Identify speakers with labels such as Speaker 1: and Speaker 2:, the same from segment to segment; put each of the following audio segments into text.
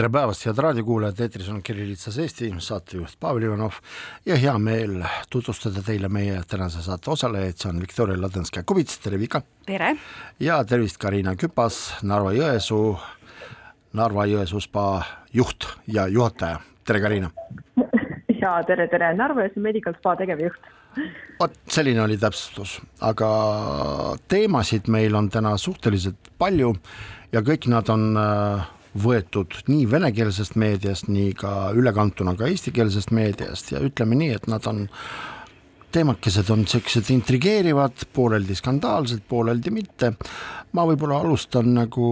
Speaker 1: tere päevast, head raadiokuulajad, eetris on Kirillitsas Eesti, saatejuht Pavel Ivanov ja hea meel tutvustada teile meie tänase saate osalejaid, see on Viktoria Ladõnskaja-Kubits, tere Vika!
Speaker 2: tere!
Speaker 1: ja tervist, Karina Küpas, Narva-Jõesuu, Narva-Jõesuu spa juht ja juhataja, tere Karina!
Speaker 2: ja tere, tere, Narva-Jõesuu Medical Spa tegevjuht.
Speaker 1: Vot selline oli täpsustus, aga teemasid meil on täna suhteliselt palju ja kõik nad on äh, võetud nii venekeelsest meediast, nii ka ülekantuna ka eestikeelsest meediast ja ütleme nii, et nad on teemakesed on siuksed intrigeerivad, pooleldi skandaalsed, pooleldi mitte. ma võib-olla alustan nagu,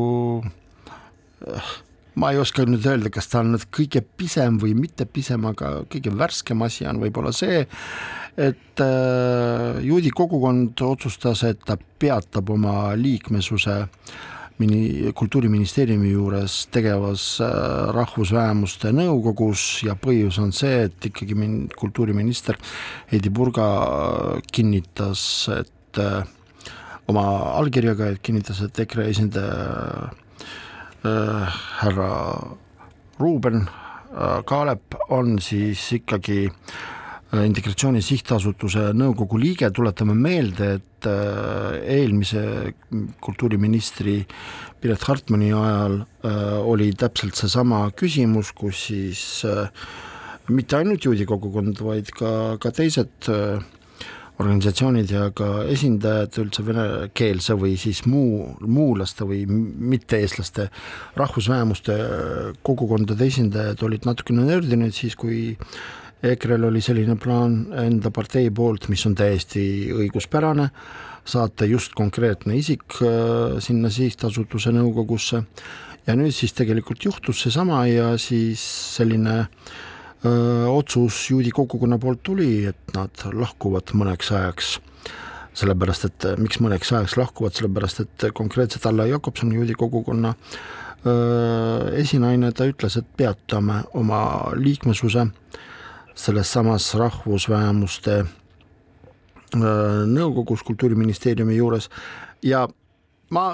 Speaker 1: ma ei oska nüüd öelda, kas ta on nüüd kõige pisem või mitte pisem, aga kõige värskem asi on võib-olla see, et äh, juudi kogukond otsustas, et ta peatab oma liikmesuse äh, mini-, kultuuriministeeriumi juures tegevas äh, rahvusvähemuste nõukogus ja põhjus on see, et ikkagi min-, kultuuriminister Heidi Purga kinnitas, et äh, oma allkirjaga, et kinnitas, et EKRE esindaja äh, härra Ruuben äh, Kaalep on siis ikkagi äh, Äh, integratsiooni Sihtasutuse nõukogu liige, tuletame meelde, et äh, eelmise kultuuriministri Piret Hartmani ajal äh, oli täpselt seesama küsimus, kus siis mitte ainult juudi kogukond, vaid ka, ka teised organisatsioonid ja ka esindajad üldse venekeelse või siis muu, muulaste või mitte-eestlaste rahvusvähemuste kogukondade esindajad olid natukene nördinud siis, kui EKRE-l oli selline plaan enda partei poolt, mis on täiesti õiguspärane, saata just konkreetne isik äh, sinna sihtasutuse nõukogusse. Ja nüüd siis tegelikult juhtus seesama ja siis selline öö, äh, otsus juudi kogukonna poolt tuli, et nad lahkuvad mõneks ajaks. Sellepärast, et miks mõneks ajaks lahkuvad, sellepärast et konkreetselt Alla Jakobson, juudi kogukonna öö, äh, esinaine, ta ütles, et peatame oma liikmesuse selles samas rahvusvähemuste äh, nõukogus Kultuuriministeeriumi juures ja ma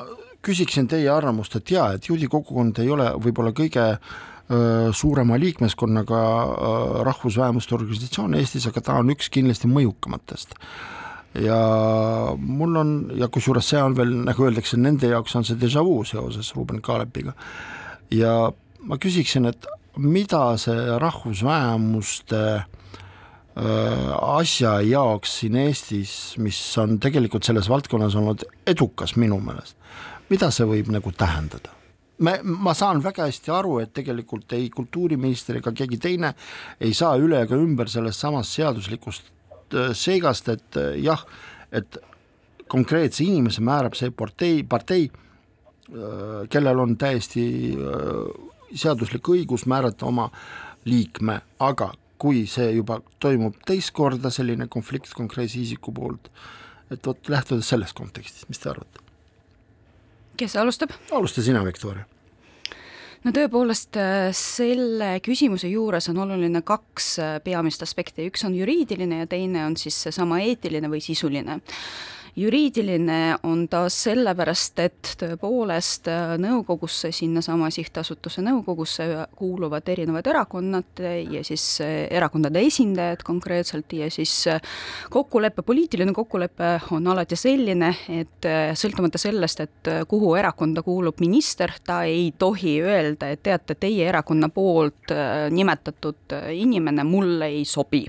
Speaker 1: küsiksin teie arvamust, et jaa, et juudi kogukond ei ole võib-olla kõige äh, suurema liikmeskonnaga äh, rahvusvähemuste organisatsioon Eestis, aga ta on üks kindlasti mõjukamatest. ja mul on, ja kusjuures see on veel, nagu öeldakse, nende jaoks on see déjà vu seoses Ruuben Kaalepiga. ja ma küsiksin, et mida see rahvusvähemuste äh, asja jaoks siin Eestis, mis on tegelikult selles valdkonnas olnud edukas minu meelest, mida see võib nagu tähendada? me, ma saan väga hästi aru, et tegelikult ei kultuuriminister ega keegi teine ei saa üle ega ümber sellest samast seaduslikust äh, seigast, et äh, jah, et konkreetse inimese määrab see partei, partei, kellel on täiesti seaduslik õigus määrata oma liikme, aga kui see juba toimub teist korda, selline konflikt konkreetse isiku poolt, et vot lähtudes sellest kontekstist, mis te arvate?
Speaker 3: kes alustab?
Speaker 1: alusta sina, Viktoria
Speaker 3: no tõepoolest, äh, selle küsimuse juures on oluline kaks äh, peamist aspekti, üks on juriidiline ja teine on siis seesama eetiline või sisuline juriidiline on ta sellepärast, et tõepoolest äh, nõukogusse, sinnasama sihtasutuse nõukogusse kuuluvad erinevad erakonnad ja siis äh, erakondade esindajad konkreetselt ja siis äh, kokkulepe, poliitiline kokkulepe on alati selline, et sõltumata sellest, et kuhu erakonda kuulub minister, ta ei tohi öelda, et teate, teie erakonna poolt nimetatud inimene mulle ei sobi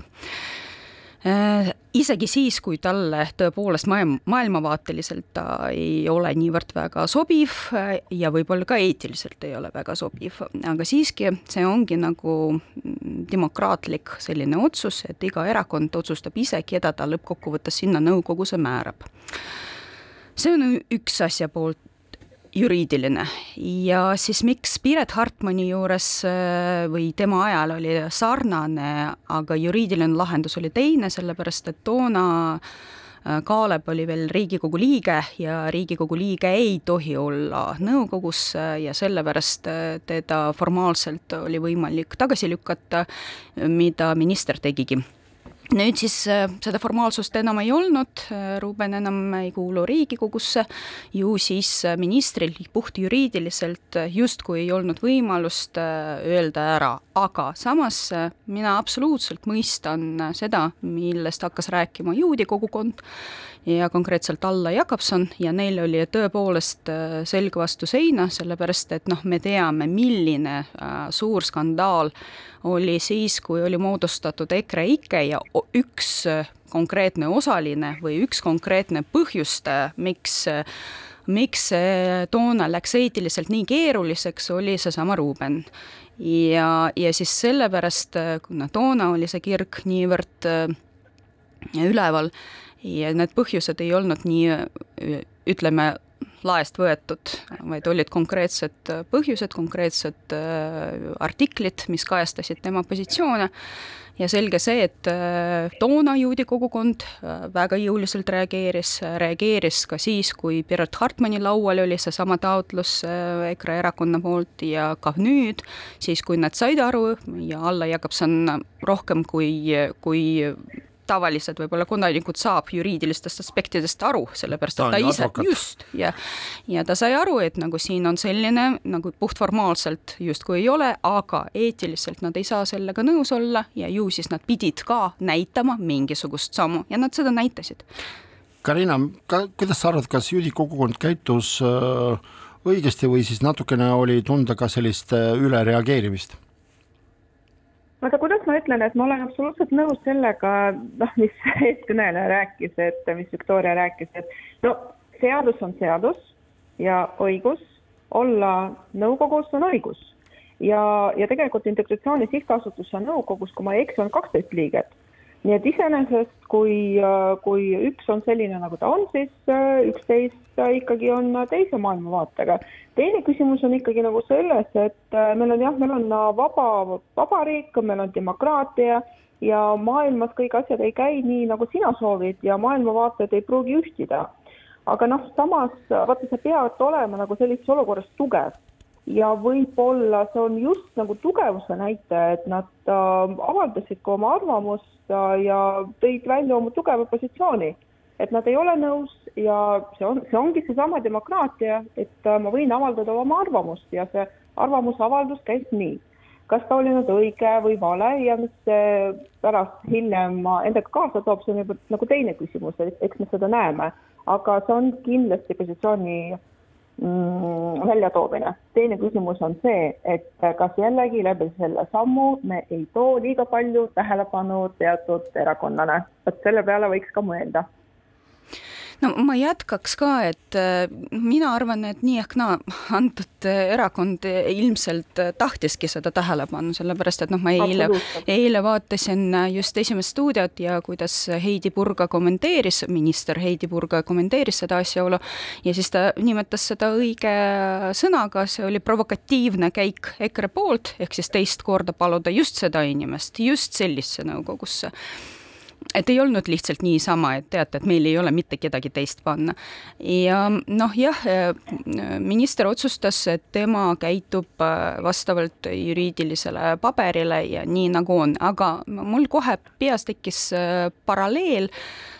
Speaker 3: isegi siis, kui talle tõepoolest maailm, maailmavaateliselt ta ei ole niivõrd väga sobiv äh, ja võib-olla ka eetiliselt ei ole väga sobiv, aga siiski see ongi nagu mm, demokraatlik selline otsus, et iga erakond otsustab ise, keda ta lõppkokkuvõttes sinna nõukogusse määrab. see on üks asja poolt juriidiline. Ja siis miks Piret Hartmani juures või tema ajal oli sarnane, aga juriidiline lahendus oli teine, sellepärast et toona Kaalep oli veel Riigikogu liige ja Riigikogu liige ei tohi olla nõukogus ja sellepärast teda formaalselt oli võimalik tagasi lükata, mida minister tegigi nüüd siis äh, seda formaalsust enam ei olnud, äh, Ruuben enam ei kuulu Riigikogusse, ju siis äh, ministril puhtjuriidiliselt justkui ei olnud võimalust öelda ära, aga samas mina absoluutselt mõistan seda, millest hakkas rääkima juudi kogukond ja konkreetselt Alla Jakobson. Ja neil oli tõepoolest selg vastu seina, sellepärast et noh, me teame, milline suur skandaal oli siis, kui oli moodustatud EKREIKE ja üks konkreetne osaline või üks konkreetne põhjus, miks miks see toona läks eetiliselt nii keeruliseks, oli seesama Ruuben. ja, ja siis sellepärast, kuna toona oli see kirg niivõrd üleval ja need põhjused ei olnud nii ütleme, laest võetud, vaid olid konkreetsed põhjused, konkreetsed äh, artiklid, mis kajastasid tema positsioone. Ja selge see, et äh, toona juudi kogukond äh, väga jõuliselt reageeris, reageeris ka siis, kui Piret Hartmani laual oli seesama taotlus EKRE erakonna poolt ja ka nüüd, siis kui nad said aru ja Alla Jakobson rohkem kui, kui tavalised võib-olla kodanikud saab juriidilistest aspektidest aru, sellepärast et ta, ta ise, just, ja ja ta sai aru, et nagu siin on selline nagu puhtformaalselt justkui ei ole, aga eetiliselt nad ei saa sellega nõus olla ja ju siis nad pidid ka näitama mingisugust sammu ja nad seda näitasid.
Speaker 1: Karina, ka kuidas sa arvad, kas juudi kogukond käitus äh, õigesti või siis natukene oli tunda ka sellist äh, ülereageerimist?
Speaker 2: Aga kuidas ma ütlen, et ma olen absoluutselt nõus sellega, noh, mis eeskõneleja rääkis, et mis Victoria rääkis, et no seadus on seadus ja õigus olla nõukogus on õigus. ja, ja tegelikult Integratsiooni Sihtasutuse nõukogus, kui ma ei eksi, on kaksteist liiget nii et iseenesest, kui, kui üks on selline, nagu ta on, siis äh, üksteist ikkagi on teise maailmavaatega. teine küsimus on ikkagi nagu selles, et äh, meil on jah, meil on vaba vabariik, meil on demokraatia ja maailmas kõik asjad ei käi nii, nagu sina soovid ja maailmavaated ei pruugi ühtida. aga noh, samas vaata, sa pead olema nagu sellises olukorras tugev ja võib-olla see on just nagu tugevuse näitaja, et nad äh, avaldasid ka oma arvamust äh, ja tõid välja oma tugeva positsiooni. et nad ei ole nõus ja see on, see ongi seesama demokraatia, et äh, ma võin avaldada oma arvamust ja see arvamusavaldus käib nii. kas ta oli nüüd õige või vale ja mis see pärast hiljem endaga kaasa toob, see on juba nagu teine küsimus, eks me seda näeme, aga see on kindlasti positsiooni väljatoomine. teine küsimus on see, et kas jällegi läbi selle sammu me ei too liiga palju tähelepanu teatud erakonnale, vot selle peale võiks ka mõelda
Speaker 3: no ma jätkaks ka, et äh, mina arvan, et nii ehk naa, antud äh, erakond ilmselt äh, tahtiski seda tähelepanu, sellepärast et noh, ma eile, eile vaatasin just esimest stuudiot ja kuidas Heidi Purga kommenteeris, minister Heidi Purga kommenteeris seda asjaolu ja siis ta nimetas seda õige sõnaga, see oli provokatiivne käik EKRE poolt, ehk siis teist korda paluda just seda inimest, just sellisesse nõukogusse et ei olnud lihtsalt niisama, et teate, et meil ei ole mitte kedagi teist panna. ja noh, jah, minister otsustas, et tema käitub äh, vastavalt juriidilisele paberile ja nii nagu on, aga mul kohe peas tekkis äh, paralleel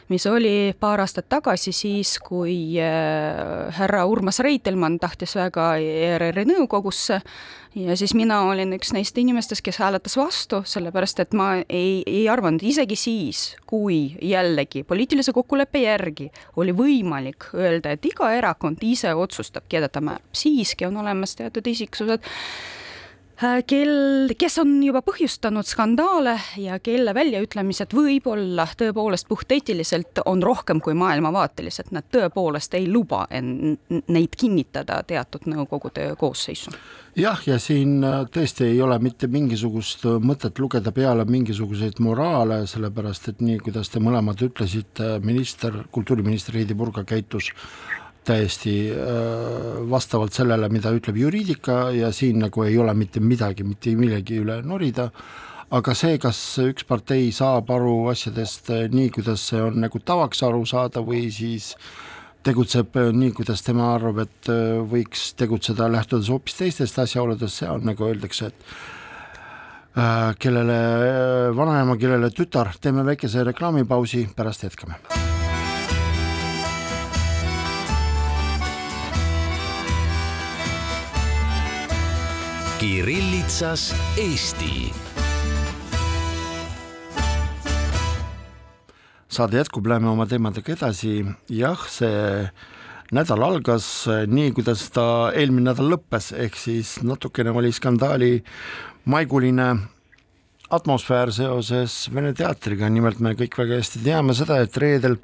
Speaker 3: mis oli paar aastat tagasi siis, kui äh, härra Urmas Reitelmann tahtis väga ERR-i nõukogusse. Ja siis mina olin üks neist inimestest, kes hääletas vastu, sellepärast et ma ei, ei arvanud, isegi siis, kui jällegi poliitilise kokkuleppe järgi oli võimalik öelda, et iga erakond ise otsustab, keda ta määrab, siiski on olemas teatud isiksused, kel, kes on juba põhjustanud skandaale ja kelle väljaütlemised võib-olla tõepoolest puhteetiliselt on rohkem kui maailmavaatelised, nad tõepoolest ei luba en-, neid kinnitada teatud nõukogude koosseisu.
Speaker 1: jah, ja siin äh, tõesti ei ole mitte mingisugust mõtet lugeda peale mingisuguseid moraale, sellepärast et nii, kuidas te mõlemad ütlesite, minister, kultuuriminister Heidy Purga käitus täiesti vastavalt sellele, mida ütleb juriidika ja siin nagu ei ole mitte midagi, mitte millegi üle norida, aga see, kas üks partei saab aru asjadest nii, kuidas see on nagu tavaks aru saada või siis tegutseb nii, kuidas tema arvab, et võiks tegutseda lähtudes hoopis teistest asjaoludest, see on nagu öeldakse, et kellele vanaema, kellele tütar, teeme väikese reklaamipausi, pärast jätkame
Speaker 4: Kirillitsas Eesti.
Speaker 1: saade jätkub, läheme oma teemadega edasi, jah, see nädal algas nii, kuidas ta eelmine nädal lõppes, ehk siis natukene oli skandaali maiguline atmosfäär seoses Vene teatriga, nimelt me kõik väga hästi teame seda, et reedel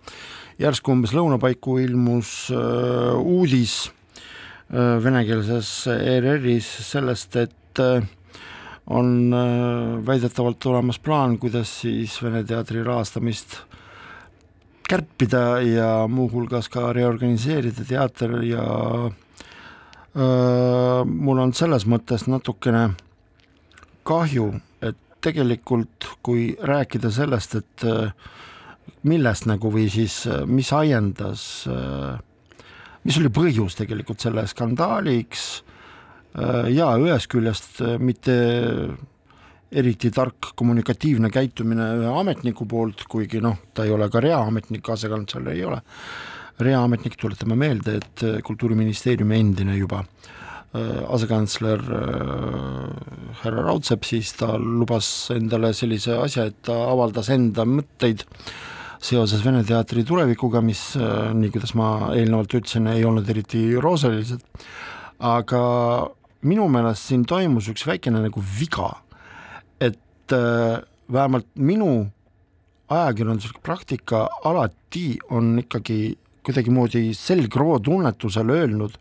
Speaker 1: järsku umbes lõuna paiku ilmus äh, uudis Äh, venekeelses ERR-is sellest, et äh, on äh, väidetavalt olemas plaan, kuidas siis Vene teatri rahastamist kärpida ja muuhulgas ka reorganiseerida teater ja öö, mul on selles mõttes natukene kahju, et tegelikult kui rääkida sellest, et millest nagu või siis mis ajendas öö, mis oli põhjus tegelikult selle skandaaliks. Äh, ja ühest küljest äh, mitte eriti tark kommunikatiivne käitumine ühe ametniku poolt, kuigi noh, ta ei ole ka reaametnik, asekantsler ei ole, reaametnik, tuletame meelde, et äh, Kultuuriministeeriumi endine juba asekantsler härra Raudsepp, siis ta lubas endale sellise asja, et ta avaldas enda mõtteid. äh, seoses Vene teatri tulevikuga, mis äh, nii, kuidas ma eelnevalt ütlesin, ei olnud eriti roosalised, aga minu meelest siin toimus üks väikene nagu viga, et äh, vähemalt minu ajakirjanduslik praktika alati on ikkagi kuidagimoodi selgroo tunnetusel öelnud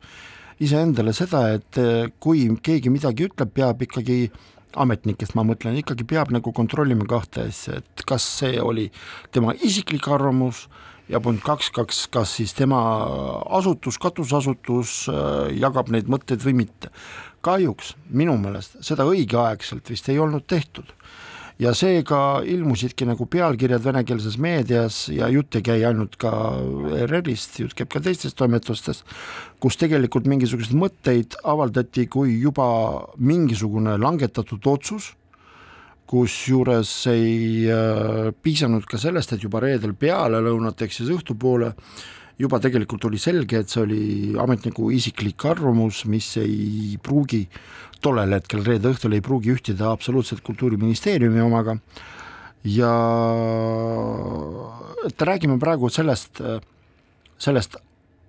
Speaker 1: iseendale seda, et äh, kui keegi midagi ütleb, peab ikkagi ametnikest ma mõtlen, ikkagi peab nagu kontrollima kahte asja, et kas see oli tema isiklik arvamus ja punkt kaks, kaks, kas siis tema asutus, katusasutus äh, jagab neid mõtteid või mitte. kahjuks minu meelest seda õigeaegselt vist ei olnud tehtud ja seega ilmusidki nagu pealkirjad venekeelses meedias ja jutt ei käi ainult ka ERR-ist, jutt käib ka teistest toimetustest, kus tegelikult mingisuguseid mõtteid avaldati kui juba mingisugune langetatud otsus, kusjuures ei äh, piisanud ka sellest, et juba reedel pealelõunat ehk siis õhtupoole juba tegelikult oli selge, et see oli ametniku isiklik arvamus, mis ei pruugi tollel hetkel reede õhtul ei pruugi ühtida absoluutselt Kultuuriministeeriumi omaga. Ja et räägime praegu sellest, sellest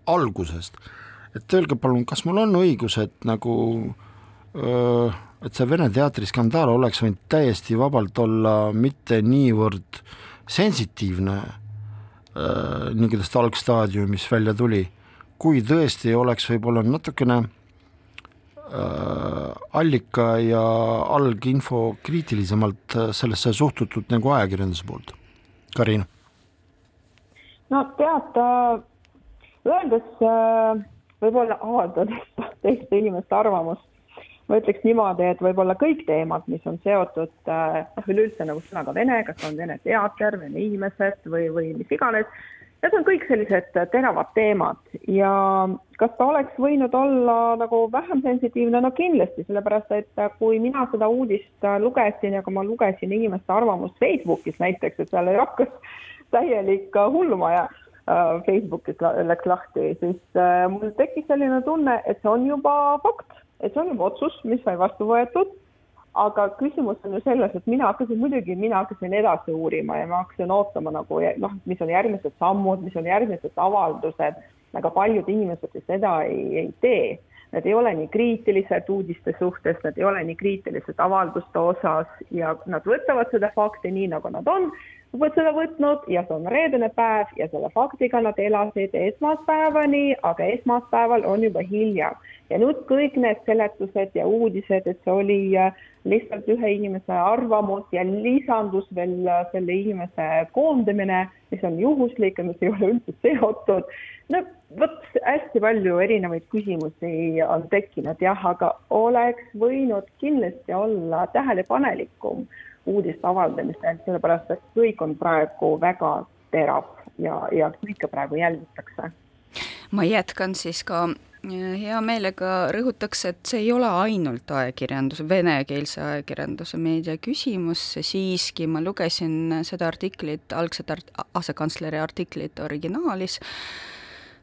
Speaker 1: algusest, et öelge palun, kas mul on õigus, et nagu et see Vene teatri skandaal oleks võinud täiesti vabalt olla mitte niivõrd sensitiivne, nii kuidas ta algstaadiumis välja tuli, kui tõesti oleks võib-olla natukene Äh, allika ja alginfo kriitilisemalt äh, sellesse suhtutud nagu ajakirjanduse poolt. Karin?
Speaker 2: no tead, öeldes äh, võib-olla avaldades teiste inimeste arvamust, ma ütleks niimoodi, et võib-olla kõik teemad, mis on seotud noh, üleüldse nagu sõnaga vene, kas on vene teater, vene inimesed või, või mis iganes Need on kõik sellised teravad teemad. Ja kas ta oleks võinud olla nagu vähem sensitiivne, no kindlasti, sellepärast et kui mina seda uudist lugesin ja kui ma lugesin inimeste arvamust Facebookis näiteks, et seal hakkas täielik hullumaja äh, Facebookis läks lahti, siis äh, mul tekkis selline tunne, et see on juba fakt, et see on juba otsus, mis sai vastu võetud. Aga küsimus on ju selles, et mina hakkasin muidugi, mina hakkasin edasi uurima ja ma hakkasin ootama nagu noh, mis on järgmised sammud, mis on järgmised avaldused, aga paljud inimesed ju seda ei, ei tee. Nad ei ole nii kriitilised uudiste suhtes, nad ei ole nii kriitilised avalduste osas ja nad võtavad seda fakti nii, nagu nad on, seda võtnud ja see on reedene päev ja selle faktiga nad elasid esmaspäevani, aga esmaspäeval on juba hilja. ja nüüd kõik need seletused ja uudised, et see oli äh, lihtsalt ühe inimese arvamus ja lisandus veel äh, selle inimese koondamine, mis on juhuslik ja mis ei ole üldse seotud. no vot, hästi palju erinevaid küsimusi on tekkinud jah, aga oleks võinud kindlasti olla tähelepanelikum uudiste avaldamisel, sellepärast et kõik on praegu väga terav ja, ja kõike praegu jälgitakse.
Speaker 3: ma jätkan siis ka hea meelega rõhutaks, et see ei ole ainult ajakirjanduse, venekeelse ajakirjanduse meedia küsimus, siiski ma lugesin seda artiklit, algset art-, asekantsleri artiklit originaalis,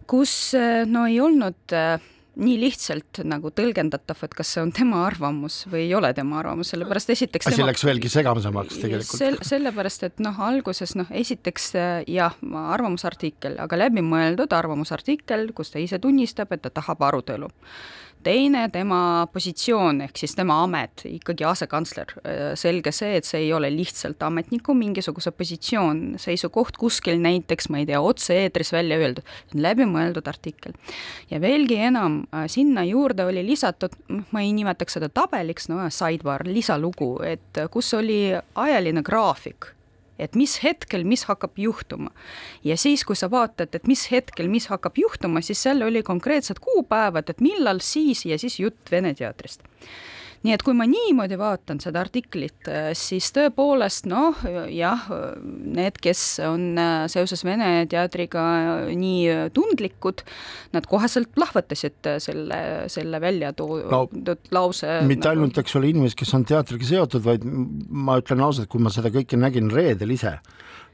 Speaker 3: kus no ei olnud äh, nii lihtsalt nagu tõlgendatav, et kas see on tema arvamus või ei ole tema arvamus, sellepärast esiteks
Speaker 1: asi
Speaker 3: tema...
Speaker 1: läks veelgi segasemaks tegelikult
Speaker 3: sel,. sellepärast, et noh, alguses noh, esiteks jah, arvamusartikkel, aga läbimõeldud arvamusartikkel, kus ta ise tunnistab, et ta tahab arutelu teine tema positsioon ehk siis tema amet, ikkagi asekantsler, selge see, et see ei ole lihtsalt ametniku mingisuguse positsioon, seisukoht kuskil näiteks, ma ei tea, otse-eetris välja öeldud, läbimõeldud artikkel. ja veelgi enam, sinna juurde oli lisatud, ma ei nimetaks seda tabeliks, no sidebar, lisalugu, et kus oli ajaline graafik et mis hetkel, mis hakkab juhtuma. ja siis, kui sa vaatad, et mis hetkel, mis hakkab juhtuma, siis seal oli konkreetsed kuupäevad, et millal siis ja siis jutt Vene teatrist nii et kui ma niimoodi vaatan seda artiklit, äh, siis tõepoolest noh, jah, need, kes on äh, seoses Vene teatriga nii tundlikud, nad koheselt plahvatasid selle, selle välja toodud no, lause.
Speaker 1: mitte ainult, eks ole, inimesed, kes on teatriga seotud, vaid ma ütlen ausalt, kui ma seda kõike nägin reedel ise,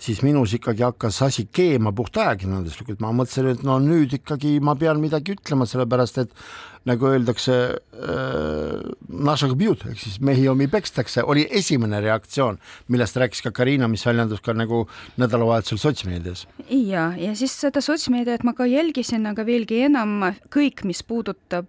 Speaker 1: siis minus ikkagi hakkas asi keema puht ajakirjanduslikult, ma mõtlesin, et no nüüd ikkagi ma pean midagi ütlema, sellepärast et nagu öeldakse äh,, ehk siis mehi omi pekstakse, oli esimene reaktsioon, millest rääkis ka Karina, mis väljendus ka nagu nädalavahetusel sotsmeedias.
Speaker 3: ja, ja siis seda sotsmeediat ma ka jälgisin, aga veelgi enam kõik, mis puudutab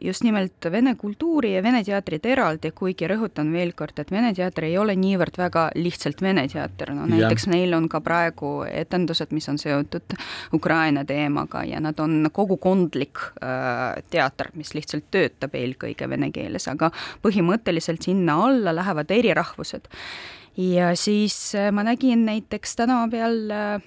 Speaker 3: just nimelt vene kultuuri ja vene teatrit eraldi, kuigi rõhutan veel kord, et vene teater ei ole niivõrd väga lihtsalt vene teater, no näiteks ja. neil on ka praegu etendused, mis on seotud Ukraina teemaga ja nad on kogukondlik äh, teater, mis lihtsalt töötab eelkõige vene keeles, aga põhimõtteliselt sinna alla lähevad eri rahvused ja siis äh, ma nägin näiteks tänava peal äh,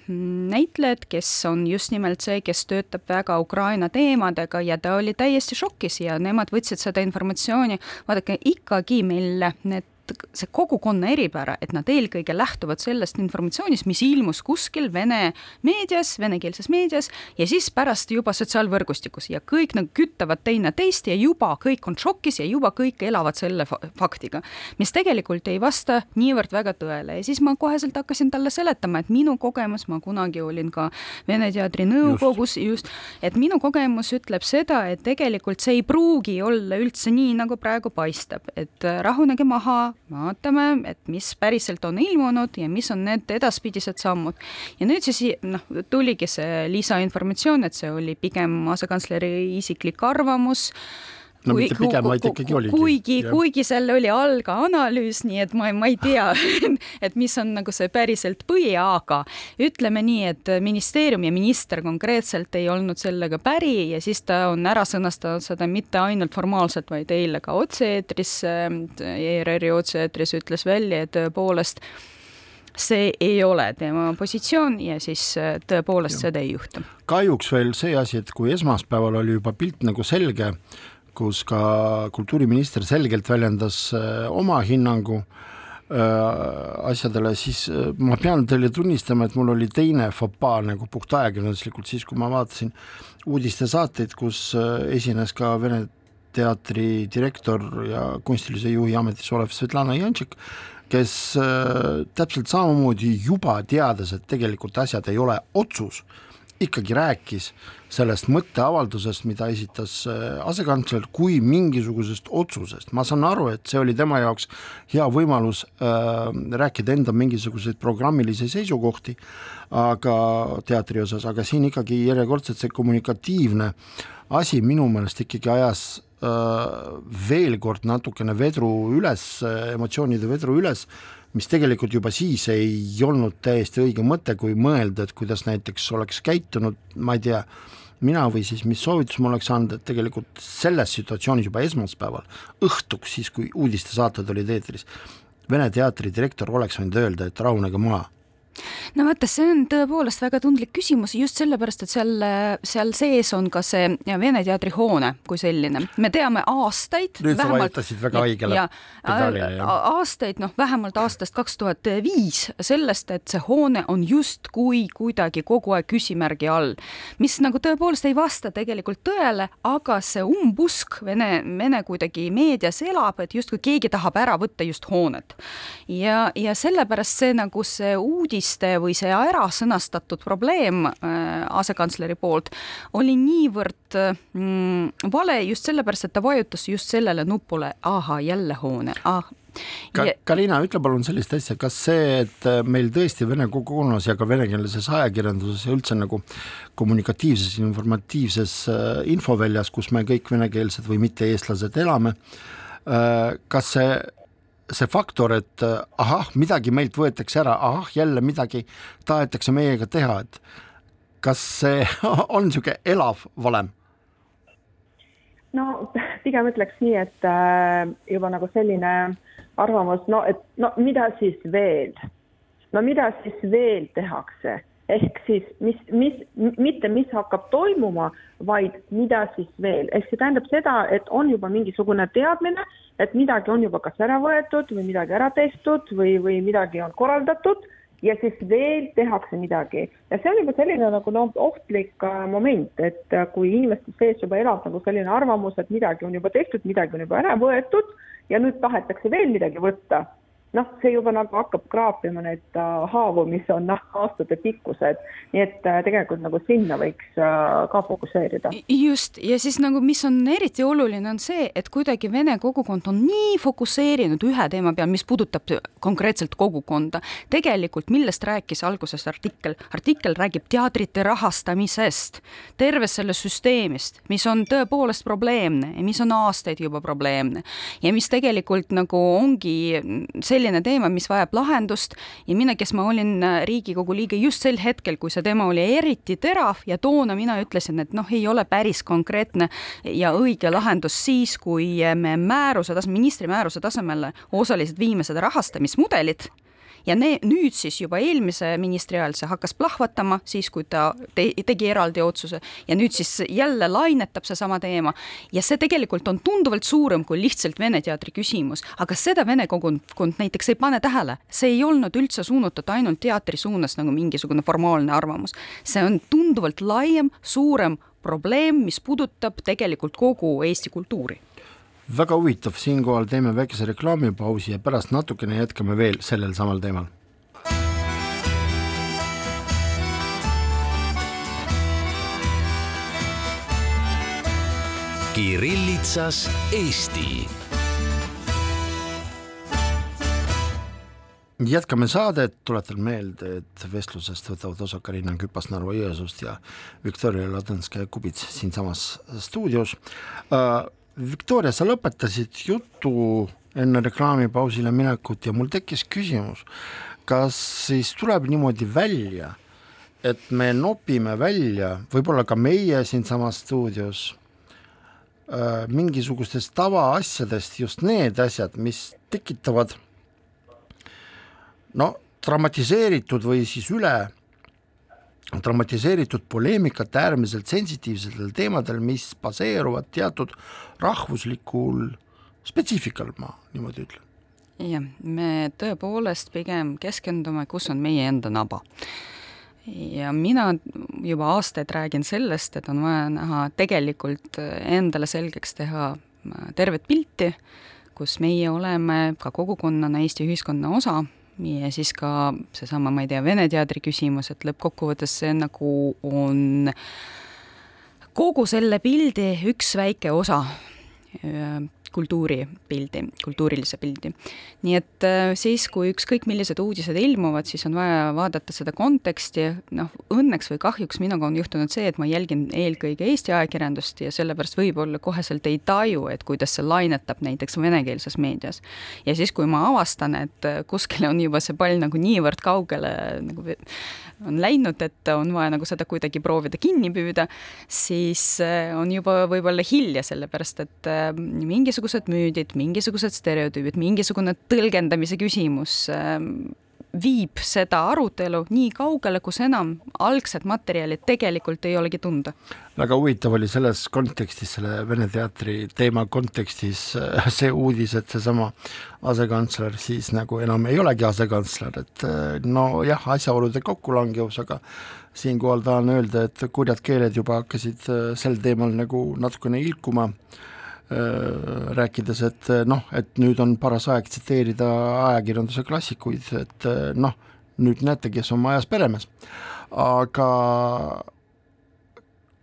Speaker 3: näitlejat, kes on just nimelt see, kes töötab väga Ukraina teemadega ja ta oli täiesti šokis ja nemad võtsid seda informatsiooni, vaadake ikkagi meil need see kogukonna eripära, et nad eelkõige lähtuvad sellest informatsioonist, mis ilmus kuskil vene meedias, venekeelses meedias ja siis pärast juba sotsiaalvõrgustikus. Ja kõik nagu küttavad teineteist ja juba kõik on šokis ja juba kõik elavad selle faktiga, mis tegelikult ei vasta niivõrd väga tõele. Ja siis ma koheselt hakkasin talle seletama, et minu kogemus, ma kunagi olin ka Vene Teatri nõukogus just, just, et minu kogemus ütleb seda, et tegelikult see ei pruugi olla üldse nii, nagu praegu paistab, et rahunege maha, vaatame, et mis päriselt on ilmunud ja mis on need edaspidised sammud. ja nüüd siis noh, tuligi see lisainformatsioon, et see oli pigem asekantsleri isiklik arvamus
Speaker 1: no kui, mitte pigem, vaid ikkagi oligi.
Speaker 3: kuigi, kuigi seal oli all ka analüüs, nii et ma, ma ei tea et mis on nagu see päriselt põhi, aga ütleme nii, et ministeerium ja minister konkreetselt ei olnud sellega päri ja siis ta on ära sõnastanud seda mitte ainult formaalselt, vaid eile ka otse-eetris, ERR-i otse-eetris ütles välja, et tõepoolest see ei ole tema positsioon ja siis tõepoolest seda ei juhtu.
Speaker 1: kahjuks veel see asi, et kui esmaspäeval oli juba pilt nagu selge, kus ka kultuuriminister selgelt väljendas äh, oma hinnangu äh, asjadele, siis äh, ma pean teile tunnistama, et mul oli teine fopaa nagu puhtajakirjanduslikult, siis kui ma vaatasin uudistesaateid, kus esines ka Vene teatri direktor ja kunstilise juhi ametis olev Svetlana Janšik, kes täpselt samamoodi juba teades, et tegelikult asjad ei ole otsus, ikkagi rääkis sellest mõtteavaldusest, mida esitas äh, asekantsler, kui mingisugusest otsusest, ma saan aru, et see oli tema jaoks hea võimalus äh, rääkida enda mingisuguseid programmilisi seisukohti, aga teatri osas, aga siin ikkagi järjekordselt see kommunikatiivne asi minu meelest ikkagi ajas äh, veel kord natukene vedru üles, emotsioonide vedru üles mis tegelikult juba siis ei olnud täiesti õige mõte, kui mõelda, et kuidas näiteks oleks käitunud, ma ei tea, mina või siis mis soovitus ma oleks andnud, et tegelikult selles situatsioonis juba esmaspäeval õhtuks, siis kui uudistesaated olid eetris, Vene teatri direktor oleks võinud öelda, et rahunege maha
Speaker 3: no vaata, see on tõepoolest väga tundlik küsimus just sellepärast, et seal, seal sees on ka see Vene teatri hoone kui selline. me teame aastaid.
Speaker 1: nüüd vähemalt, sa vajutasid väga õigele pedaalile.
Speaker 3: aastaid, noh, vähemalt aastast kaks tuhat viis sellest, et see hoone on justkui kuidagi kogu aeg küsimärgi all, mis nagu tõepoolest ei vasta tegelikult tõele, aga see umbusk Vene, Vene kuidagi meedias elab, et justkui keegi tahab ära võtta just hoonet. ja, ja sellepärast see nagu see uudis mõiste või see ära sõnastatud probleem äh, asekantsleri poolt oli niivõrd mm, vale just sellepärast, et ta vajutas just sellele nupule, ahah, jälle hoone ah,,
Speaker 1: Ka, Karina, ütle palun sellist asja, kas see, et meil tõesti vene kogukonnas ja ka venekeelses ajakirjanduses ja üldse nagu kommunikatiivses, informatiivses äh, infoväljas, kus me kõik venekeelsed või mitte-eestlased elame, äh, kas see see faktor, et äh, ahah, midagi meilt võetakse ära, ahah, jälle midagi tahetakse meiega teha, et kas see on niisugune elav valem?
Speaker 2: no pigem ütleks nii, et äh, juba nagu selline arvamus, no et no mida siis veel, no mida siis veel tehakse ehk siis mis, mis, mitte mis hakkab toimuma, vaid mida siis veel, ehk see tähendab seda, et on juba mingisugune teadmine, et midagi on juba kas ära võetud või midagi ära tehtud või, või midagi on korraldatud ja siis veel tehakse midagi. Ja see on juba selline nagu noh, ohtlik äh, moment, et äh, kui inimeste sees juba elab nagu selline arvamus, et midagi on juba tehtud, midagi on juba ära võetud ja nüüd tahetakse veel midagi võtta noh, see juba nagu hakkab kraapima neid uh, haavu, mis on noh, aastatepikkused, nii et uh, tegelikult nagu sinna võiks uh, ka fokusseerida.
Speaker 3: just, ja siis nagu, mis on eriti oluline, on see, et kuidagi vene kogukond on nii fokusseerinud ühe teema peal, mis puudutab konkreetselt kogukonda. tegelikult, millest rääkis alguses artikkel, artikkel räägib teatrite rahastamisest, tervest sellest süsteemist, mis on tõepoolest probleemne ja mis on aastaid juba probleemne ja mis tegelikult nagu ongi selline selline teema, mis vajab lahendust. Ja mina, kes ma olin äh, Riigikogu liige just sel hetkel, kui see teema oli eriti terav ja toona mina ütlesin, et noh, ei ole päris konkreetne ja õige lahendus siis, kui me määruse tas-, ministri määruse tasemele osaliselt viime seda rahastamismudelit ja ne-, nüüd siis juba eelmise ministri ajal see hakkas plahvatama, siis kui ta te tegi eraldi otsuse. Ja nüüd siis jälle lainetab seesama teema. Ja see tegelikult on tunduvalt suurem kui lihtsalt Vene teatri küsimus, aga seda vene kogukond näiteks ei pane tähele, see ei olnud üldse suunatud ainult teatri suunas nagu mingisugune formaalne arvamus, see on tunduvalt laiem, suurem probleem, mis puudutab tegelikult kogu Eesti kultuuri
Speaker 1: väga huvitav, siinkohal teeme väikese reklaamipausi ja pärast natukene jätkame veel sellel samal teemal.
Speaker 4: Kirillitsas Eesti.
Speaker 1: jätkame saadet, tuletan meelde, et vestlusest võtavad osa Karina Küpas Narva-Jõesuust ja Viktoria Ladõnskaja-Kubits siinsamas stuudios uh, Viktoria, sa lõpetasid jutu enne reklaamipausile minekut ja mul tekkis küsimus, kas siis tuleb niimoodi välja, et me nopime välja, võib-olla ka meie siinsamas stuudios äh,, mingisugustest tavaasjadest just need asjad, mis tekitavad no dramatiseeritud või siis üle dramatiseeritud poleemikat äärmiselt sensitiivsetel teemadel, mis baseeruvad teatud rahvuslikul spetsiifikal, ma niimoodi ütlen.
Speaker 3: jah, me tõepoolest pigem keskendume, kus on meie enda naba. ja mina juba aastaid räägin sellest, et on vaja näha tegelikult endale selgeks teha tervet pilti, kus meie oleme ka kogukonnana Eesti ühiskonna osa ja siis ka seesama, ma ei tea, Vene teatri küsimus, et lõppkokkuvõttes see nagu on kogu selle pildi üks väike osa. Kultuuripildi, kultuurilise pildi. nii et äh, siis, kui ükskõik millised uudised ilmuvad, siis on vaja vaadata seda konteksti, noh, õnneks või kahjuks minuga on juhtunud see, et ma jälgin eelkõige Eesti ajakirjandust ja sellepärast võib-olla koheselt ei taju, et kuidas see lainetab näiteks venekeelses meedias. ja siis, kui ma avastan, et kuskile on juba see pall nagu niivõrd kaugele nagu on läinud, et on vaja nagu seda kuidagi proovida kinni püüda, siis äh, on juba võib-olla hilja, sellepärast et äh, mingisugused müüdid, mingisugused stereotüübid, mingisugune tõlgendamise küsimus ähm, viib seda arutelu nii kaugele, kus enam algsed materjalid tegelikult ei olegi tunda.
Speaker 1: väga huvitav oli selles kontekstis, selle Vene teatri teema kontekstis äh, see uudis, et seesama asekantsler siis nagu enam ei olegi asekantsler, et äh, nojah, asjaolude kokkulangevus, aga siinkohal tahan öelda, et kurjad keeled juba hakkasid äh, sel teemal nagu natukene ilkuma rääkides, et äh, noh, et nüüd on paras aeg tsiteerida ajakirjanduse klassikuid, et äh, noh, nüüd näete, kes on majas peremees. aga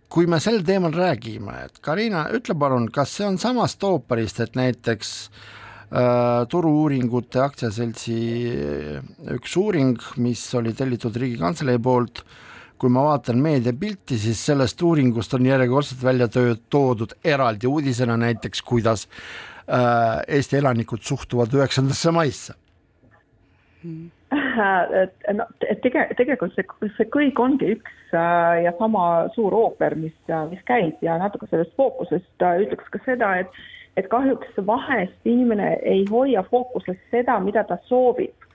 Speaker 1: kui me sel teemal räägime, et Karina, ütle palun, kas see on samast ooperist, et näiteks äh, Turu-uuringute aktsiaseltsi üks uuring, mis oli tellitud Riigikantselei poolt äh,, kui ma vaatan meediapilti, siis sellest uuringust on järjekordselt välja toodud eraldi uudisena näiteks, kuidas äh, Eesti elanikud suhtuvad üheksandasse maisse.
Speaker 2: Et no tege-, tegelikult see, see kõik ongi üks äh, ja sama suur ooper, mis, mis käib ja natuke sellest fookusest äh, ütleks ka seda, et et kahjuks vahest inimene ei hoia fookuses seda, mida ta soovib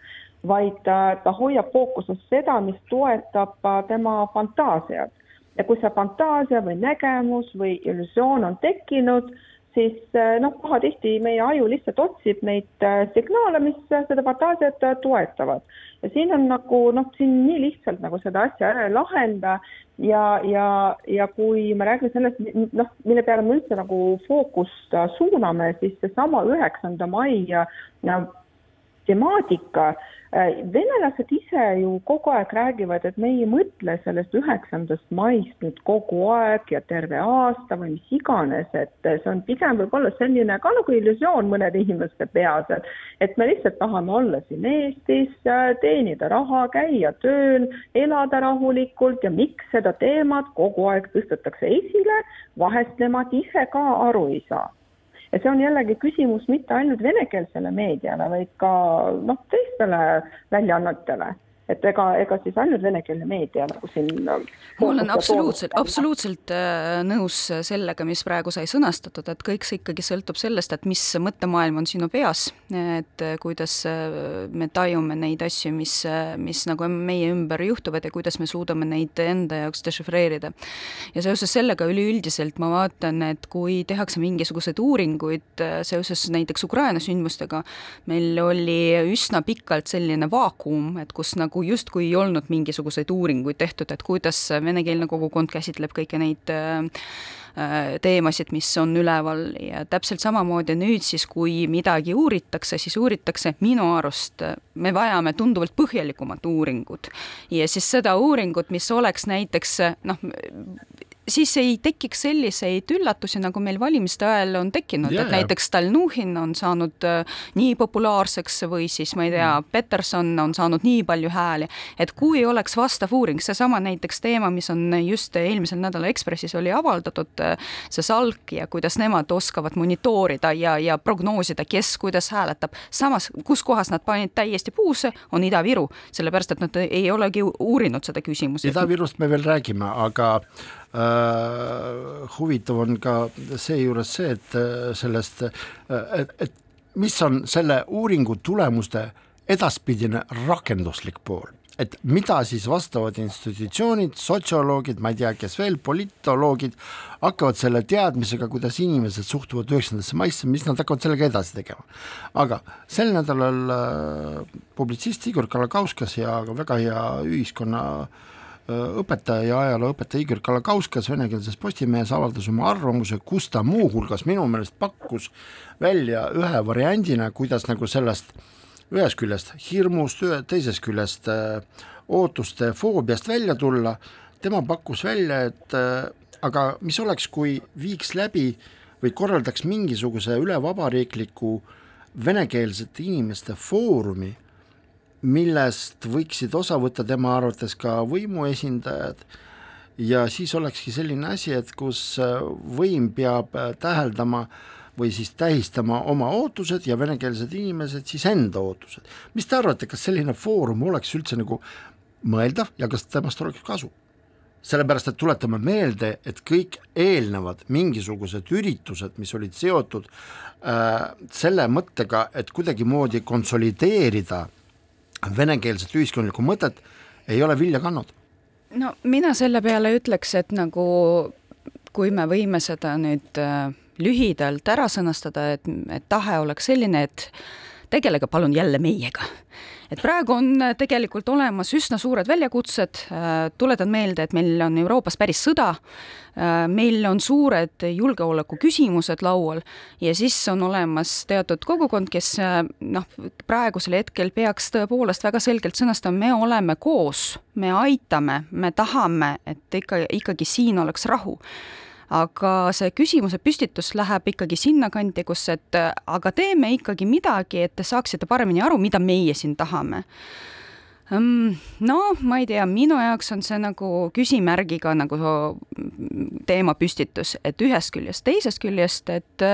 Speaker 2: vaid ta hoiab fookuses seda, mis toetab äh, tema fantaasiat. ja kui see fantaasia või nägemus või illusioon on tekkinud, siis äh, noh, pahatihti meie aju lihtsalt otsib neid äh, signaale, mis seda fantaasiat toetavad. ja siin on nagu noh, siin nii lihtsalt nagu seda asja ära ei lahenda ja, ja, ja kui me räägime sellest, noh, mille peale me üldse nagu fookust suuname, siis seesama üheksanda mai ja, ja temaatika. Äh, Äh, venelased ise ju kogu aeg räägivad, et me ei mõtle sellest üheksandast maist nüüd kogu aeg ja terve aasta või mis iganes, et see on pigem võib-olla selline ka nagu illusioon mõnede inimeste peas, et et me lihtsalt tahame olla siin Eestis, äh, teenida raha, käia tööl, elada rahulikult ja miks seda teemat kogu aeg tõstetakse esile, vahest nemad ise ka aru ei saa ja see on jällegi küsimus mitte ainult venekeelsele meediale, vaid ka noh, teistele väljaannetele et ega, ega siis ainult venekeelne meedia nagu siin
Speaker 3: ma olen absoluutselt, absoluutselt äh, nõus sellega, mis praegu sai sõnastatud, et kõik see ikkagi sõltub sellest, et mis mõttemaailm on sinu peas, et äh, kuidas äh, me tajume neid asju, mis, mis nagu meie ümber juhtuvad ja kuidas me suudame neid enda jaoks dešifreerida. ja seoses sellega üleüldiselt ma vaatan, et kui tehakse mingisuguseid uuringuid seoses näiteks Ukraina sündmustega, meil oli üsna pikalt selline vaakum, et kus nagu nagu justkui ei olnud mingisuguseid uuringuid tehtud, et kuidas venekeelne kogukond käsitleb kõiki neid äh, teemasid, mis on üleval ja täpselt samamoodi nüüd siis, kui midagi uuritakse, siis uuritakse minu arust, me vajame tunduvalt põhjalikumat uuringut. ja siis seda uuringut, mis oleks näiteks noh, siis ei tekiks selliseid üllatusi, nagu meil valimiste ajal on tekkinud, et näiteks Stalnuhhin on saanud äh, nii populaarseks või siis ma ei tea, mm. Peterson on saanud nii palju hääli, et kui oleks vastav uuring, seesama näiteks teema, mis on just eelmisel nädalal Ekspressis oli avaldatud, äh, see SALK ja kuidas nemad oskavad monitoorida ja, ja prognoosida, kes kuidas hääletab, samas kus kohas nad panid täiesti puusse, on Ida-Viru, sellepärast et nad ei olegi uurinud seda küsimust.
Speaker 1: Ida-Virust me veel räägime, aga huvitav on ka seejuures see, et äh, sellest, äh, et, et mis on selle uuringu tulemuste edaspidine rakenduslik pool et mida siis vastavad institutsioonid, sotsioloogid, ma ei tea, kes veel, politoloogid hakkavad selle teadmisega, kuidas inimesed suhtuvad üheksandasse maisse, mis nad hakkavad sellega edasi tegema. aga sel nädalal äh, publitsist Igor Kalakauskas ja väga hea ühiskonna äh, Äh, õpetaja ja ajalooõpetaja Igor Kalakauskas venekeelses Postimehes avaldas oma arvamuse, kus ta muuhulgas minu meelest pakkus välja ühe variandina, kuidas nagu sellest ühest küljest hirmust, teisest küljest äh, ootuste foobiast välja tulla, tema pakkus välja, et äh, aga mis oleks, kui viiks läbi või korraldaks mingisuguse ülevabariikliku venekeelsete inimeste foorumi, millest võiksid osa võtta tema arvates ka võimuesindajad ja siis olekski selline asi, et kus äh, võim peab äh, täheldama või siis tähistama oma ootused ja venekeelsed inimesed siis enda ootused. mis te arvate, kas selline foorum oleks üldse nagu mõeldav ja kas temast oleks kasu? sellepärast, et tuletame meelde, et kõik eelnevad mingisugused üritused, mis olid seotud äh, selle mõttega, et kuidagimoodi konsolideerida venekeelset ühiskondlikku mõtet, ei ole vilja kandnud.
Speaker 3: No mina selle peale ütleks, et nagu kui me võime seda nüüd äh, lühidalt ära sõnastada, et, et tahe oleks selline, et tegelege palun jälle meiega et praegu on äh, tegelikult olemas üsna suured väljakutsed, äh, tuletan meelde, et meil on Euroopas päris sõda, äh, meil on suured julgeoleku küsimused laual ja siis on olemas teatud kogukond, kes noh, praegusel hetkel peaks tõepoolest väga selgelt sõnastama, me oleme koos, me aitame, me tahame, et ikka, ikkagi siin oleks rahu aga see küsimuse püstitus läheb ikkagi sinnakanti, kus, et aga teeme ikkagi midagi, et te saaksite paremini aru, mida meie siin tahame. No ma ei tea, minu jaoks on see nagu küsimärgiga nagu teemapüstitus, et ühest küljest, teisest küljest, et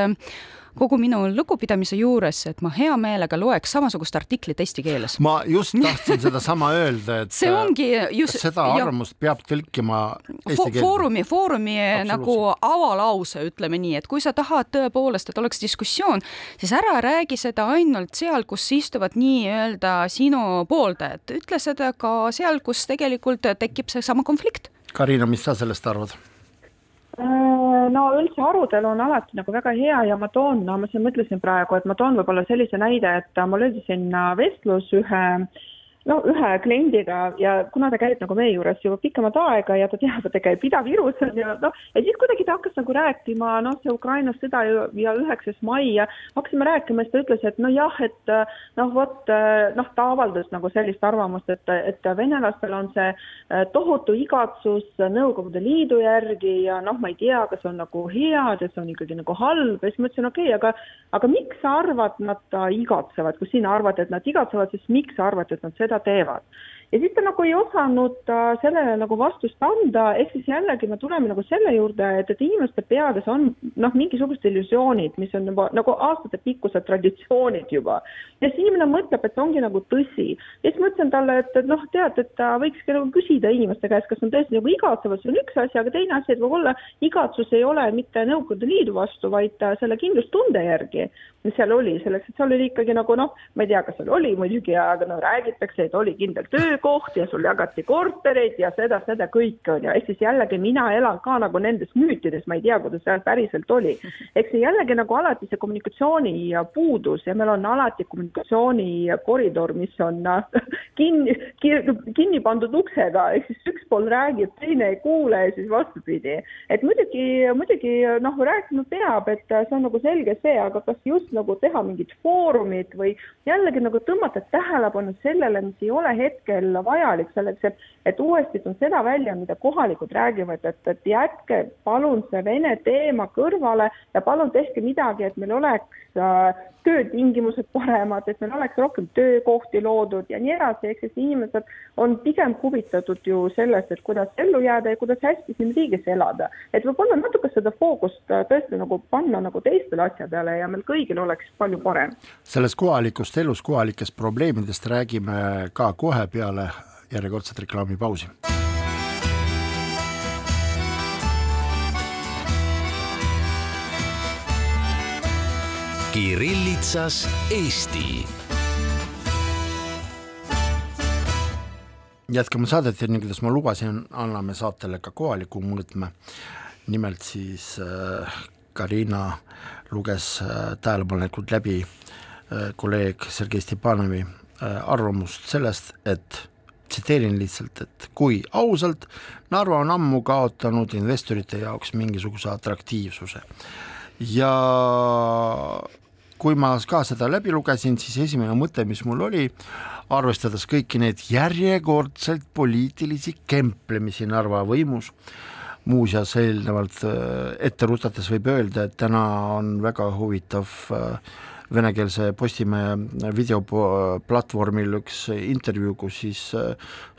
Speaker 3: kogu minu lugupidamise juures, et ma hea meelega loeks samasugust artiklit eesti keeles.
Speaker 1: ma just tahtsin sedasama öelda, et
Speaker 3: see ongi just
Speaker 1: seda arvamust ja, peab tõlkima eesti keelde.
Speaker 3: Foorumi, Foorumi nagu avalause, ütleme nii, et kui sa tahad tõepoolest, et oleks diskussioon, siis ära räägi seda ainult seal, kus istuvad nii-öelda sinu pooldajad, ütle seda ka seal, kus tegelikult tekib seesama konflikt.
Speaker 1: Karina, mis sa sellest arvad?
Speaker 2: No üldse arutelu on alati nagu väga hea ja ma toon, no ma siin mõtlesin praegu, et ma toon võib-olla sellise näide, et oli siin vestlus ühe äh, no ühe kliendiga ja kuna ta käib nagu meie juures juba pikemat aega ja ta teab, et ta käib Ida-Virus on ju noh, ja siis kuidagi ta hakkas nagu rääkima, noh, see Ukraina sõda ja, ja üheksas mai ja hakkasime rääkima, siis ta ütles, et nojah, et noh, vot noh, ta avaldas nagu sellist arvamust, et, et venelastel on see eh, tohutu igatsus Nõukogude Liidu järgi ja noh, ma ei tea, kas on nagu head ja see on ikkagi nagu halb. Ja siis ma ütlesin, okei okay,, aga aga miks sa arvad, nad igatsevad, kui sina arvad, et nad igatsevad, siis miks sa arvad, et nad seda seda teevad ja siis ta nagu ei osanud äh, sellele nagu vastust anda, ehk siis jällegi me tuleme nagu selle juurde, et, et inimeste peades on noh, mingisugused illusioonid, mis on juba nagu aastatepikkused traditsioonid juba. ja siis inimene mõtleb, et ongi nagu tõsi. ja siis ma ütlesin talle, et, et noh, tead, et ta võikski nagu küsida inimeste käest, kas on tõesti nagu igatsevad, see on üks asi, aga teine asi, et võib-olla igatsus ei ole mitte Nõukogude Liidu vastu, vaid selle kindlustunde järgi, mis seal oli, selleks, et seal oli ikkagi nagu noh, ma ei tea, kas seal oli muidugi, aga no räägitakse, et oli kindel töö töökoht ja sul jagati kortereid ja seda, seda kõike on ju, ehk siis jällegi mina elan ka nagu nendes müütides, ma ei tea, kuidas seal päriselt oli. eks see jällegi nagu alati see kommunikatsiooni puudus ja meil on alati kommunikatsioonikoridor, mis on kinni, kinni pandud uksega, ehk siis üks pool räägib, teine ei kuule ja siis vastupidi. et muidugi, muidugi noh, rääkima peab, et see on nagu selge see, aga kas just nagu teha mingit foorumit või jällegi nagu tõmmata tähelepanu sellele, mis ei ole hetkel olla vajalik selleks, et, et uuesti toon seda välja, mida kohalikud räägivad, et, et jätke palun see Vene teema kõrvale ja palun tehke midagi, et meil oleks äh, töötingimused paremad, et meil oleks rohkem töökohti loodud ja nii edasi, ehk siis inimesed on pigem huvitatud ju sellest, et kuidas ellu jääda ja kuidas hästi siin riigis elada. et võib-olla natuke seda fookust äh, tõesti nagu panna nagu teistele asjadele ja meil kõigil oleks palju parem.
Speaker 1: sellest kohalikust elust, kohalikest probleemidest räägime ka kohe peale järjekordset reklaamipausi
Speaker 4: Kirillitsas Eesti.
Speaker 1: jätkame saadet ja nii, kuidas ma lubasin, anname saatele ka kohaliku mõõtme. nimelt siis äh, Karina luges äh, tähelepanelikult läbi äh, kolleeg Sergei Stepanovi arvamust sellest, et tsiteerin lihtsalt, et kui ausalt, Narva on ammu kaotanud investorite jaoks mingisuguse atraktiivsuse. Ja kui ma ka seda läbi lugesin, siis esimene mõte, mis mul oli, arvestades kõiki neid järjekordselt poliitilisi kemplemisi Narva võimus, muuseas eelnevalt ette rutates võib öelda, et täna on väga huvitav venekeelse Postimehe videoplatvormil üks intervjuu, kus siis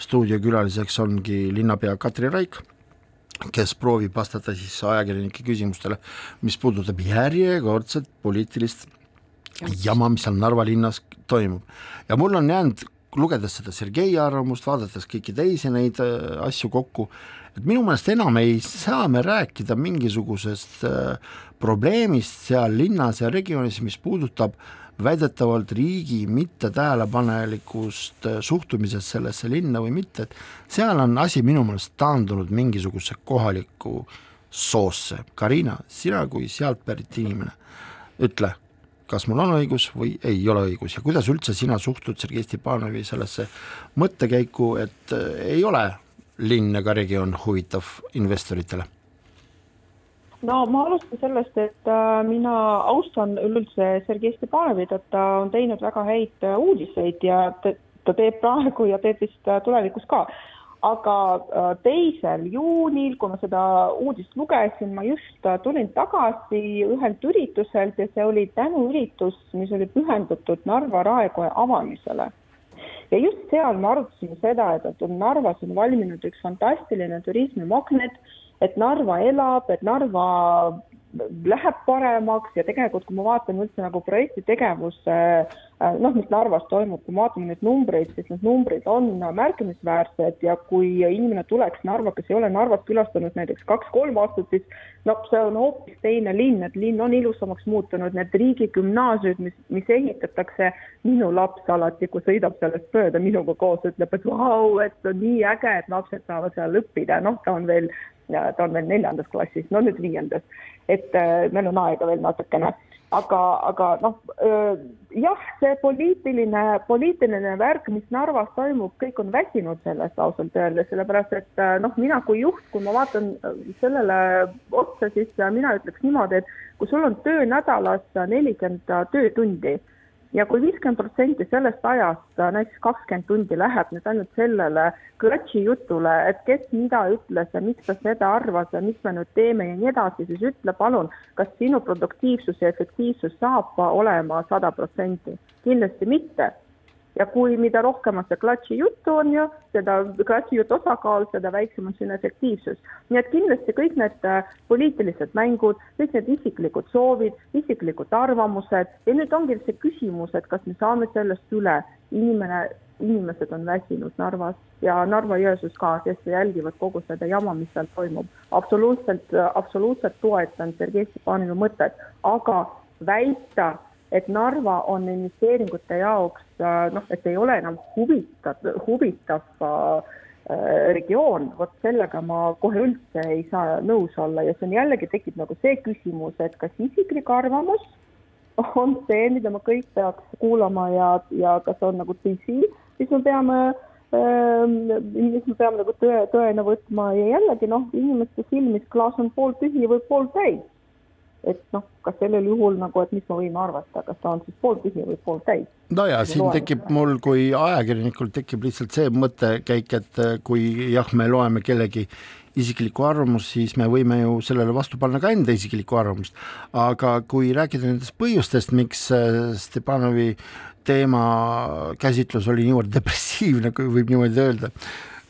Speaker 1: stuudiokülaliseks ongi linnapea Katri Raik kes proovib vastata siis ajakirjanike küsimustele, mis puudutab järjekordset poliitilist jama, mis seal Narva linnas toimub. ja mul on jäänud, lugedes seda Sergei arvamust, vaadates kõiki teisi neid äh, asju kokku, et minu meelest enam ei saa me rääkida mingisugusest äh, probleemist seal linnas ja regioonis, mis puudutab väidetavalt riigi mittetähelepanelikust äh, suhtumisest sellesse linna või mitte, et seal on asi minu meelest taandunud mingisugusesse kohalikku soosse. Karina, sina kui sealt pärit inimene, ütle, kas mul on õigus või ei ole õigus ja kuidas üldse sina suhtud Sergei Stepanovi sellesse mõttekäiku, et äh, ei ole linn ega regioon huvitav investoritele
Speaker 2: no ma alustan sellest, et äh, mina austan üleüldse Sergei Stepanovit, et ta on teinud väga häid äh, uudiseid ja ta teeb praegu ja teeb vist äh, tulevikus ka. aga teisel juunil, kui ma seda uudist lugesin, ma just tulin tagasi ühelt ürituselt ja see oli tänuüritus, mis oli pühendatud Narva raekoja avamisele ja just seal me arutasime seda, et, Narvas on valminud üks fantastiline turismimagnet et Narva elab, et Narva läheb paremaks ja tegelikult, kui ma vaatan üldse nagu projekti tegevuse äh, noh, mis Narvas toimub, kui me vaatame neid numbreid, siis need numbrid on märkimisväärsed ja kui inimene tuleks Narva, kes ei ole Narvat külastanud näiteks kaks-kolm aastat, siis noh, see on hoopis teine linn, et linn on ilusamaks muutunud, need riigigümnaasiumid, mis, mis ehitatakse, minu laps alati, kui sõidab sellest mööda minuga koos, ütleb, et vau, et on nii äge, et lapsed saavad seal õppida, noh, ta on veel ta on veel neljandas klassis, no nüüd viiendas, et äh, meil on aega veel natukene, aga, aga noh jah, see poliitiline, poliitiline värk, mis Narvas toimub, kõik on väsinud sellest ausalt öeldes, sellepärast et noh, mina kui juht, kui ma vaatan sellele otsa, siis mina ütleks niimoodi, et kui sul on töönädalas nelikümmend töötundi ja kui viiskümmend protsenti sellest ajast, äh, näiteks kakskümmend tundi läheb nüüd ainult sellele klatši jutule, et kes mida ütles ja miks ta seda arvas ja mis me nüüd teeme ja nii edasi, siis ütle palun, kas sinu produktiivsus ja efektiivsus saab olema sada protsenti? kindlasti mitte ja kui, mida rohkem on see klatši juttu on ju, seda klatši jutu osakaal, seda väiksem on sinu efektiivsus. nii et kindlasti kõik need äh, poliitilised mängud, kõik need isiklikud soovid, isiklikud arvamused ja nüüd ongi see küsimus, et kas me saame sellest üle. inimene, inimesed on väsinud Narvas ja Narva-Jõesuus ka, kes jälgivad kogu seda jama, mis seal toimub. absoluutselt, absoluutselt toetan Sergei Stepanovi mõtet, aga väita et Narva on investeeringute jaoks noh, et ei ole enam huvitav, huvitav äh, regioon, vot sellega ma kohe üldse ei saa nõus olla. Ja see on jällegi tekib nagu see küsimus, et kas isiklik arvamus on see, mida me kõik peaks kuulama ja, ja kas on nagu tõsi, siis me peame ähm, siis me peame nagu tõe, tõena võtma. Ja jällegi noh, inimeste silmis klaas on pooltühi või pooltäis et noh, kas sellel juhul nagu, et mis me võime arvata, kas ta on siis pooltühi või pooltäis.
Speaker 1: no ja siin loeme. tekib mul kui ajakirjanikul tekib lihtsalt see mõttekäik, et äh, kui jah, me loeme kellegi isiklikku arvamust, siis me võime ju sellele vastu panna ka enda isiklikku arvamust. aga kui rääkida nendest põhjustest, miks äh, Stepanovi teema käsitlus oli niivõrd depressiivne, kui võib niimoodi öelda,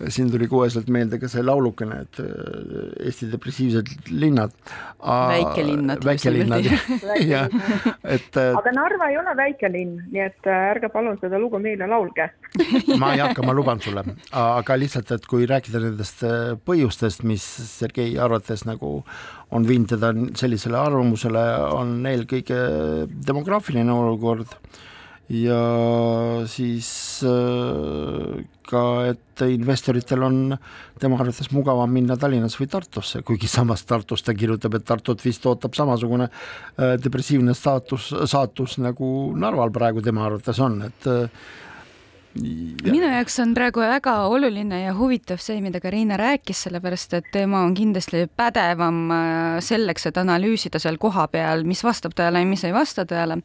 Speaker 1: siin tuli koheselt meelde ka see laulukene, et äh, Eesti depressiivsed linnad.
Speaker 3: väikelinnad.
Speaker 1: väikelinnad, jah, et.
Speaker 2: Äh, aga Narva ei ole väikelinn, nii et äh, ärge palun seda lugu meile laulge
Speaker 1: ma ei hakka, ma luban sulle, aga lihtsalt, et kui rääkida nendest põhjustest, mis Sergei arvates nagu on viinud teda sellisele arvamusele, on eelkõige demograafiline olukord ja siis äh, ka, et investoritel on tema arvates mugavam minna Tallinnasse või Tartusse, kuigi samas Tartus ta kirjutab, et Tartut vist ootab samasugune äh, depressiivne staatus, saatus nagu Narval praegu tema arvates on, et äh,
Speaker 3: minu jaoks on praegu väga oluline ja huvitav see, mida Karina rääkis, sellepärast et tema on kindlasti pädevam äh, selleks, et analüüsida seal kohapeal, mis vastab tõele ja mis ei vasta tõele.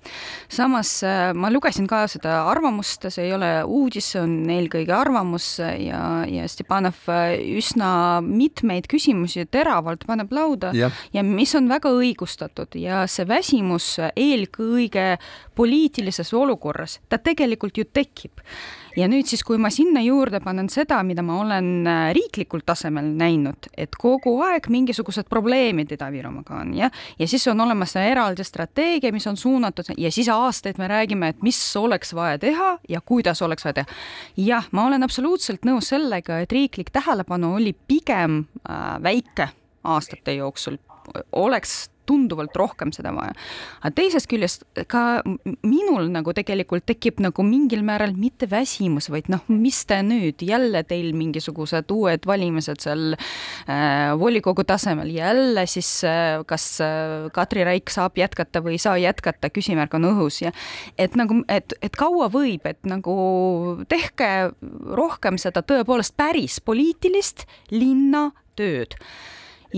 Speaker 3: samas äh, ma lugesin ka seda arvamust, see ei ole uudis, see on eelkõige arvamus ja, ja Stepanov äh, üsna mitmeid küsimusi teravalt paneb lauda ja. ja mis on väga õigustatud ja see väsimus eelkõige poliitilises olukorras, ta tegelikult ju tekib ja nüüd siis, kui ma sinna juurde panen seda, mida ma olen äh, riiklikul tasemel näinud, et kogu aeg mingisugused probleemid Ida-Virumaaga on jah, ja siis on olemas eraldi strateegia, mis on suunatud ja siis aastaid me räägime, et mis oleks vaja teha ja kuidas oleks vaja teha. jah, ma olen absoluutselt nõus sellega, et riiklik tähelepanu oli pigem äh, väike aastate jooksul, oleks tunduvalt rohkem seda vaja. aga teisest küljest ka minul nagu tegelikult tekib nagu mingil määral mitte väsimus, vaid noh, mis te nüüd jälle teil mingisugused uued valimised seal äh, volikogu tasemel, jälle siis äh, kas äh, Katri Raik saab jätkata või ei saa jätkata, küsimärk on õhus ja et nagu, et, et kaua võib, et nagu tehke rohkem seda tõepoolest päris poliitilist linna tööd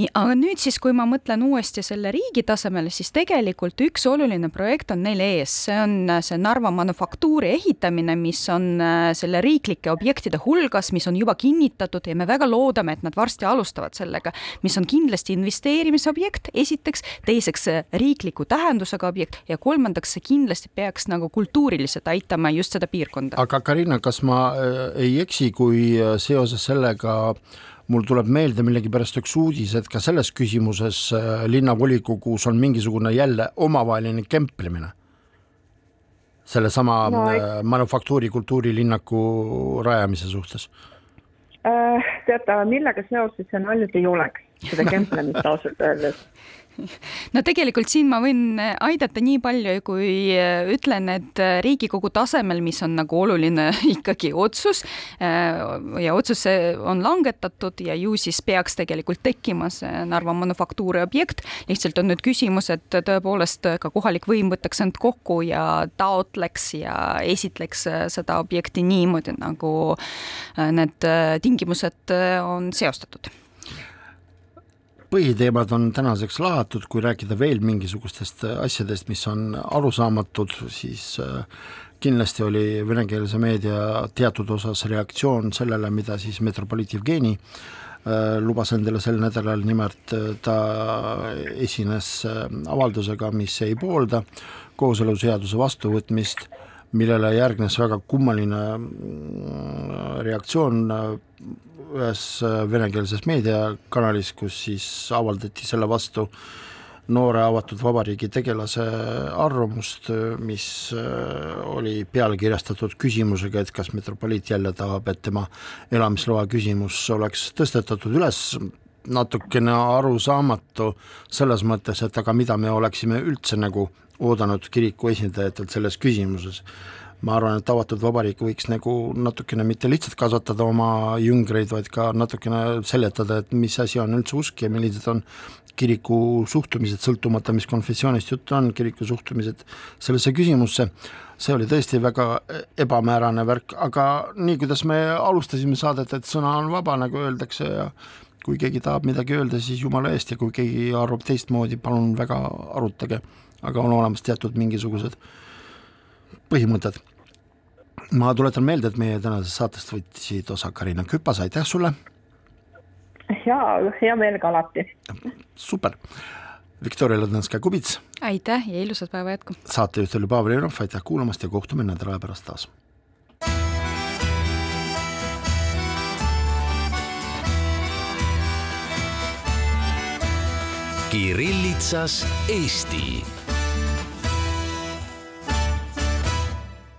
Speaker 3: aga nüüd siis, kui ma mõtlen uuesti selle riigi tasemele, siis tegelikult üks oluline projekt on neil ees, see on äh, see Narva manufaktuuri ehitamine, mis on äh, selle riiklike objektide hulgas, mis on juba kinnitatud ja me väga loodame, et nad varsti alustavad sellega, mis on kindlasti investeerimisobjekt, esiteks, teiseks riikliku tähendusega objekt ja kolmandaks see kindlasti peaks nagu kultuuriliselt aitama just seda piirkonda.
Speaker 1: aga Karina, kas ma äh, ei eksi, kui seoses sellega mul tuleb meelde millegipärast üks uudis, et ka selles küsimuses äh, linnavolikogus on mingisugune jälle omavaheline kemplemine. sellesama no. Äh, manufaktuuri kultuurilinnaku rajamise suhtes
Speaker 2: äh,. teate, millega seoses see naljaga ei oleks, seda kemplemist ausalt öeldes
Speaker 3: no tegelikult siin ma võin aidata nii palju, kui äh, ütlen, et äh, Riigikogu tasemel, mis on nagu oluline ikkagi otsus äh, ja otsus on langetatud ja ju siis peaks tegelikult tekkima see Narva manufaktuuri objekt. lihtsalt on nüüd küsimus, et tõepoolest ka kohalik võim võtaks end kokku ja taotleks ja esitleks seda objekti niimoodi, nagu need tingimused on seostatud
Speaker 1: põhiteemad on tänaseks lahatud, kui rääkida veel mingisugustest asjadest, mis on arusaamatud, siis äh, kindlasti oli venekeelse meedia teatud osas reaktsioon sellele, mida siis metropoliit Jevgeni äh, lubas endale sel nädalal, nimelt äh, ta esines avaldusega, mis ei poolda kooseluseaduse vastuvõtmist, millele järgnes väga kummaline reaktsioon ühes äh, venekeelses meediakanalis, kus siis avaldati selle vastu noore avatud vabariigi tegelase arvamust, mis äh, oli pealkirjastatud küsimusega, et kas metropoliit jälle tahab, et tema elamisloa küsimus oleks tõstetatud üles, natukene arusaamatu selles mõttes, et aga mida me oleksime üldse nagu oodanud kiriku esindajatelt selles küsimuses. Ma arvan, et avatud vabariik võiks nagu natukene mitte lihtsalt kasvatada oma jüngreid, vaid ka natukene seletada, et mis asi on üldse usk ja millised on kiriku suhtumised, sõltumata, mis konfessioonist juttu on, kiriku suhtumised sellesse küsimusse, see oli tõesti väga ebamäärane värk, aga nii, kuidas me alustasime saadet, et sõna on vaba, nagu öeldakse ja kui keegi tahab midagi öelda, siis jumala eest ja kui keegi arvab teistmoodi, palun väga arutage, aga on olemas teatud mingisugused põhimõtted. ma tuletan meelde, et meie tänasest saatest võtsid osa Karina Küpas, aitäh sulle.
Speaker 2: ja hea meelega alati.
Speaker 1: super, Viktoria Ladõnskaja-Kubits.
Speaker 3: aitäh ja ilusat päeva jätku.
Speaker 1: saatejuht oli Pavel Jenov, aitäh kuulamast ja kohtume nädala aja pärast taas.
Speaker 4: Kirillitsas Eesti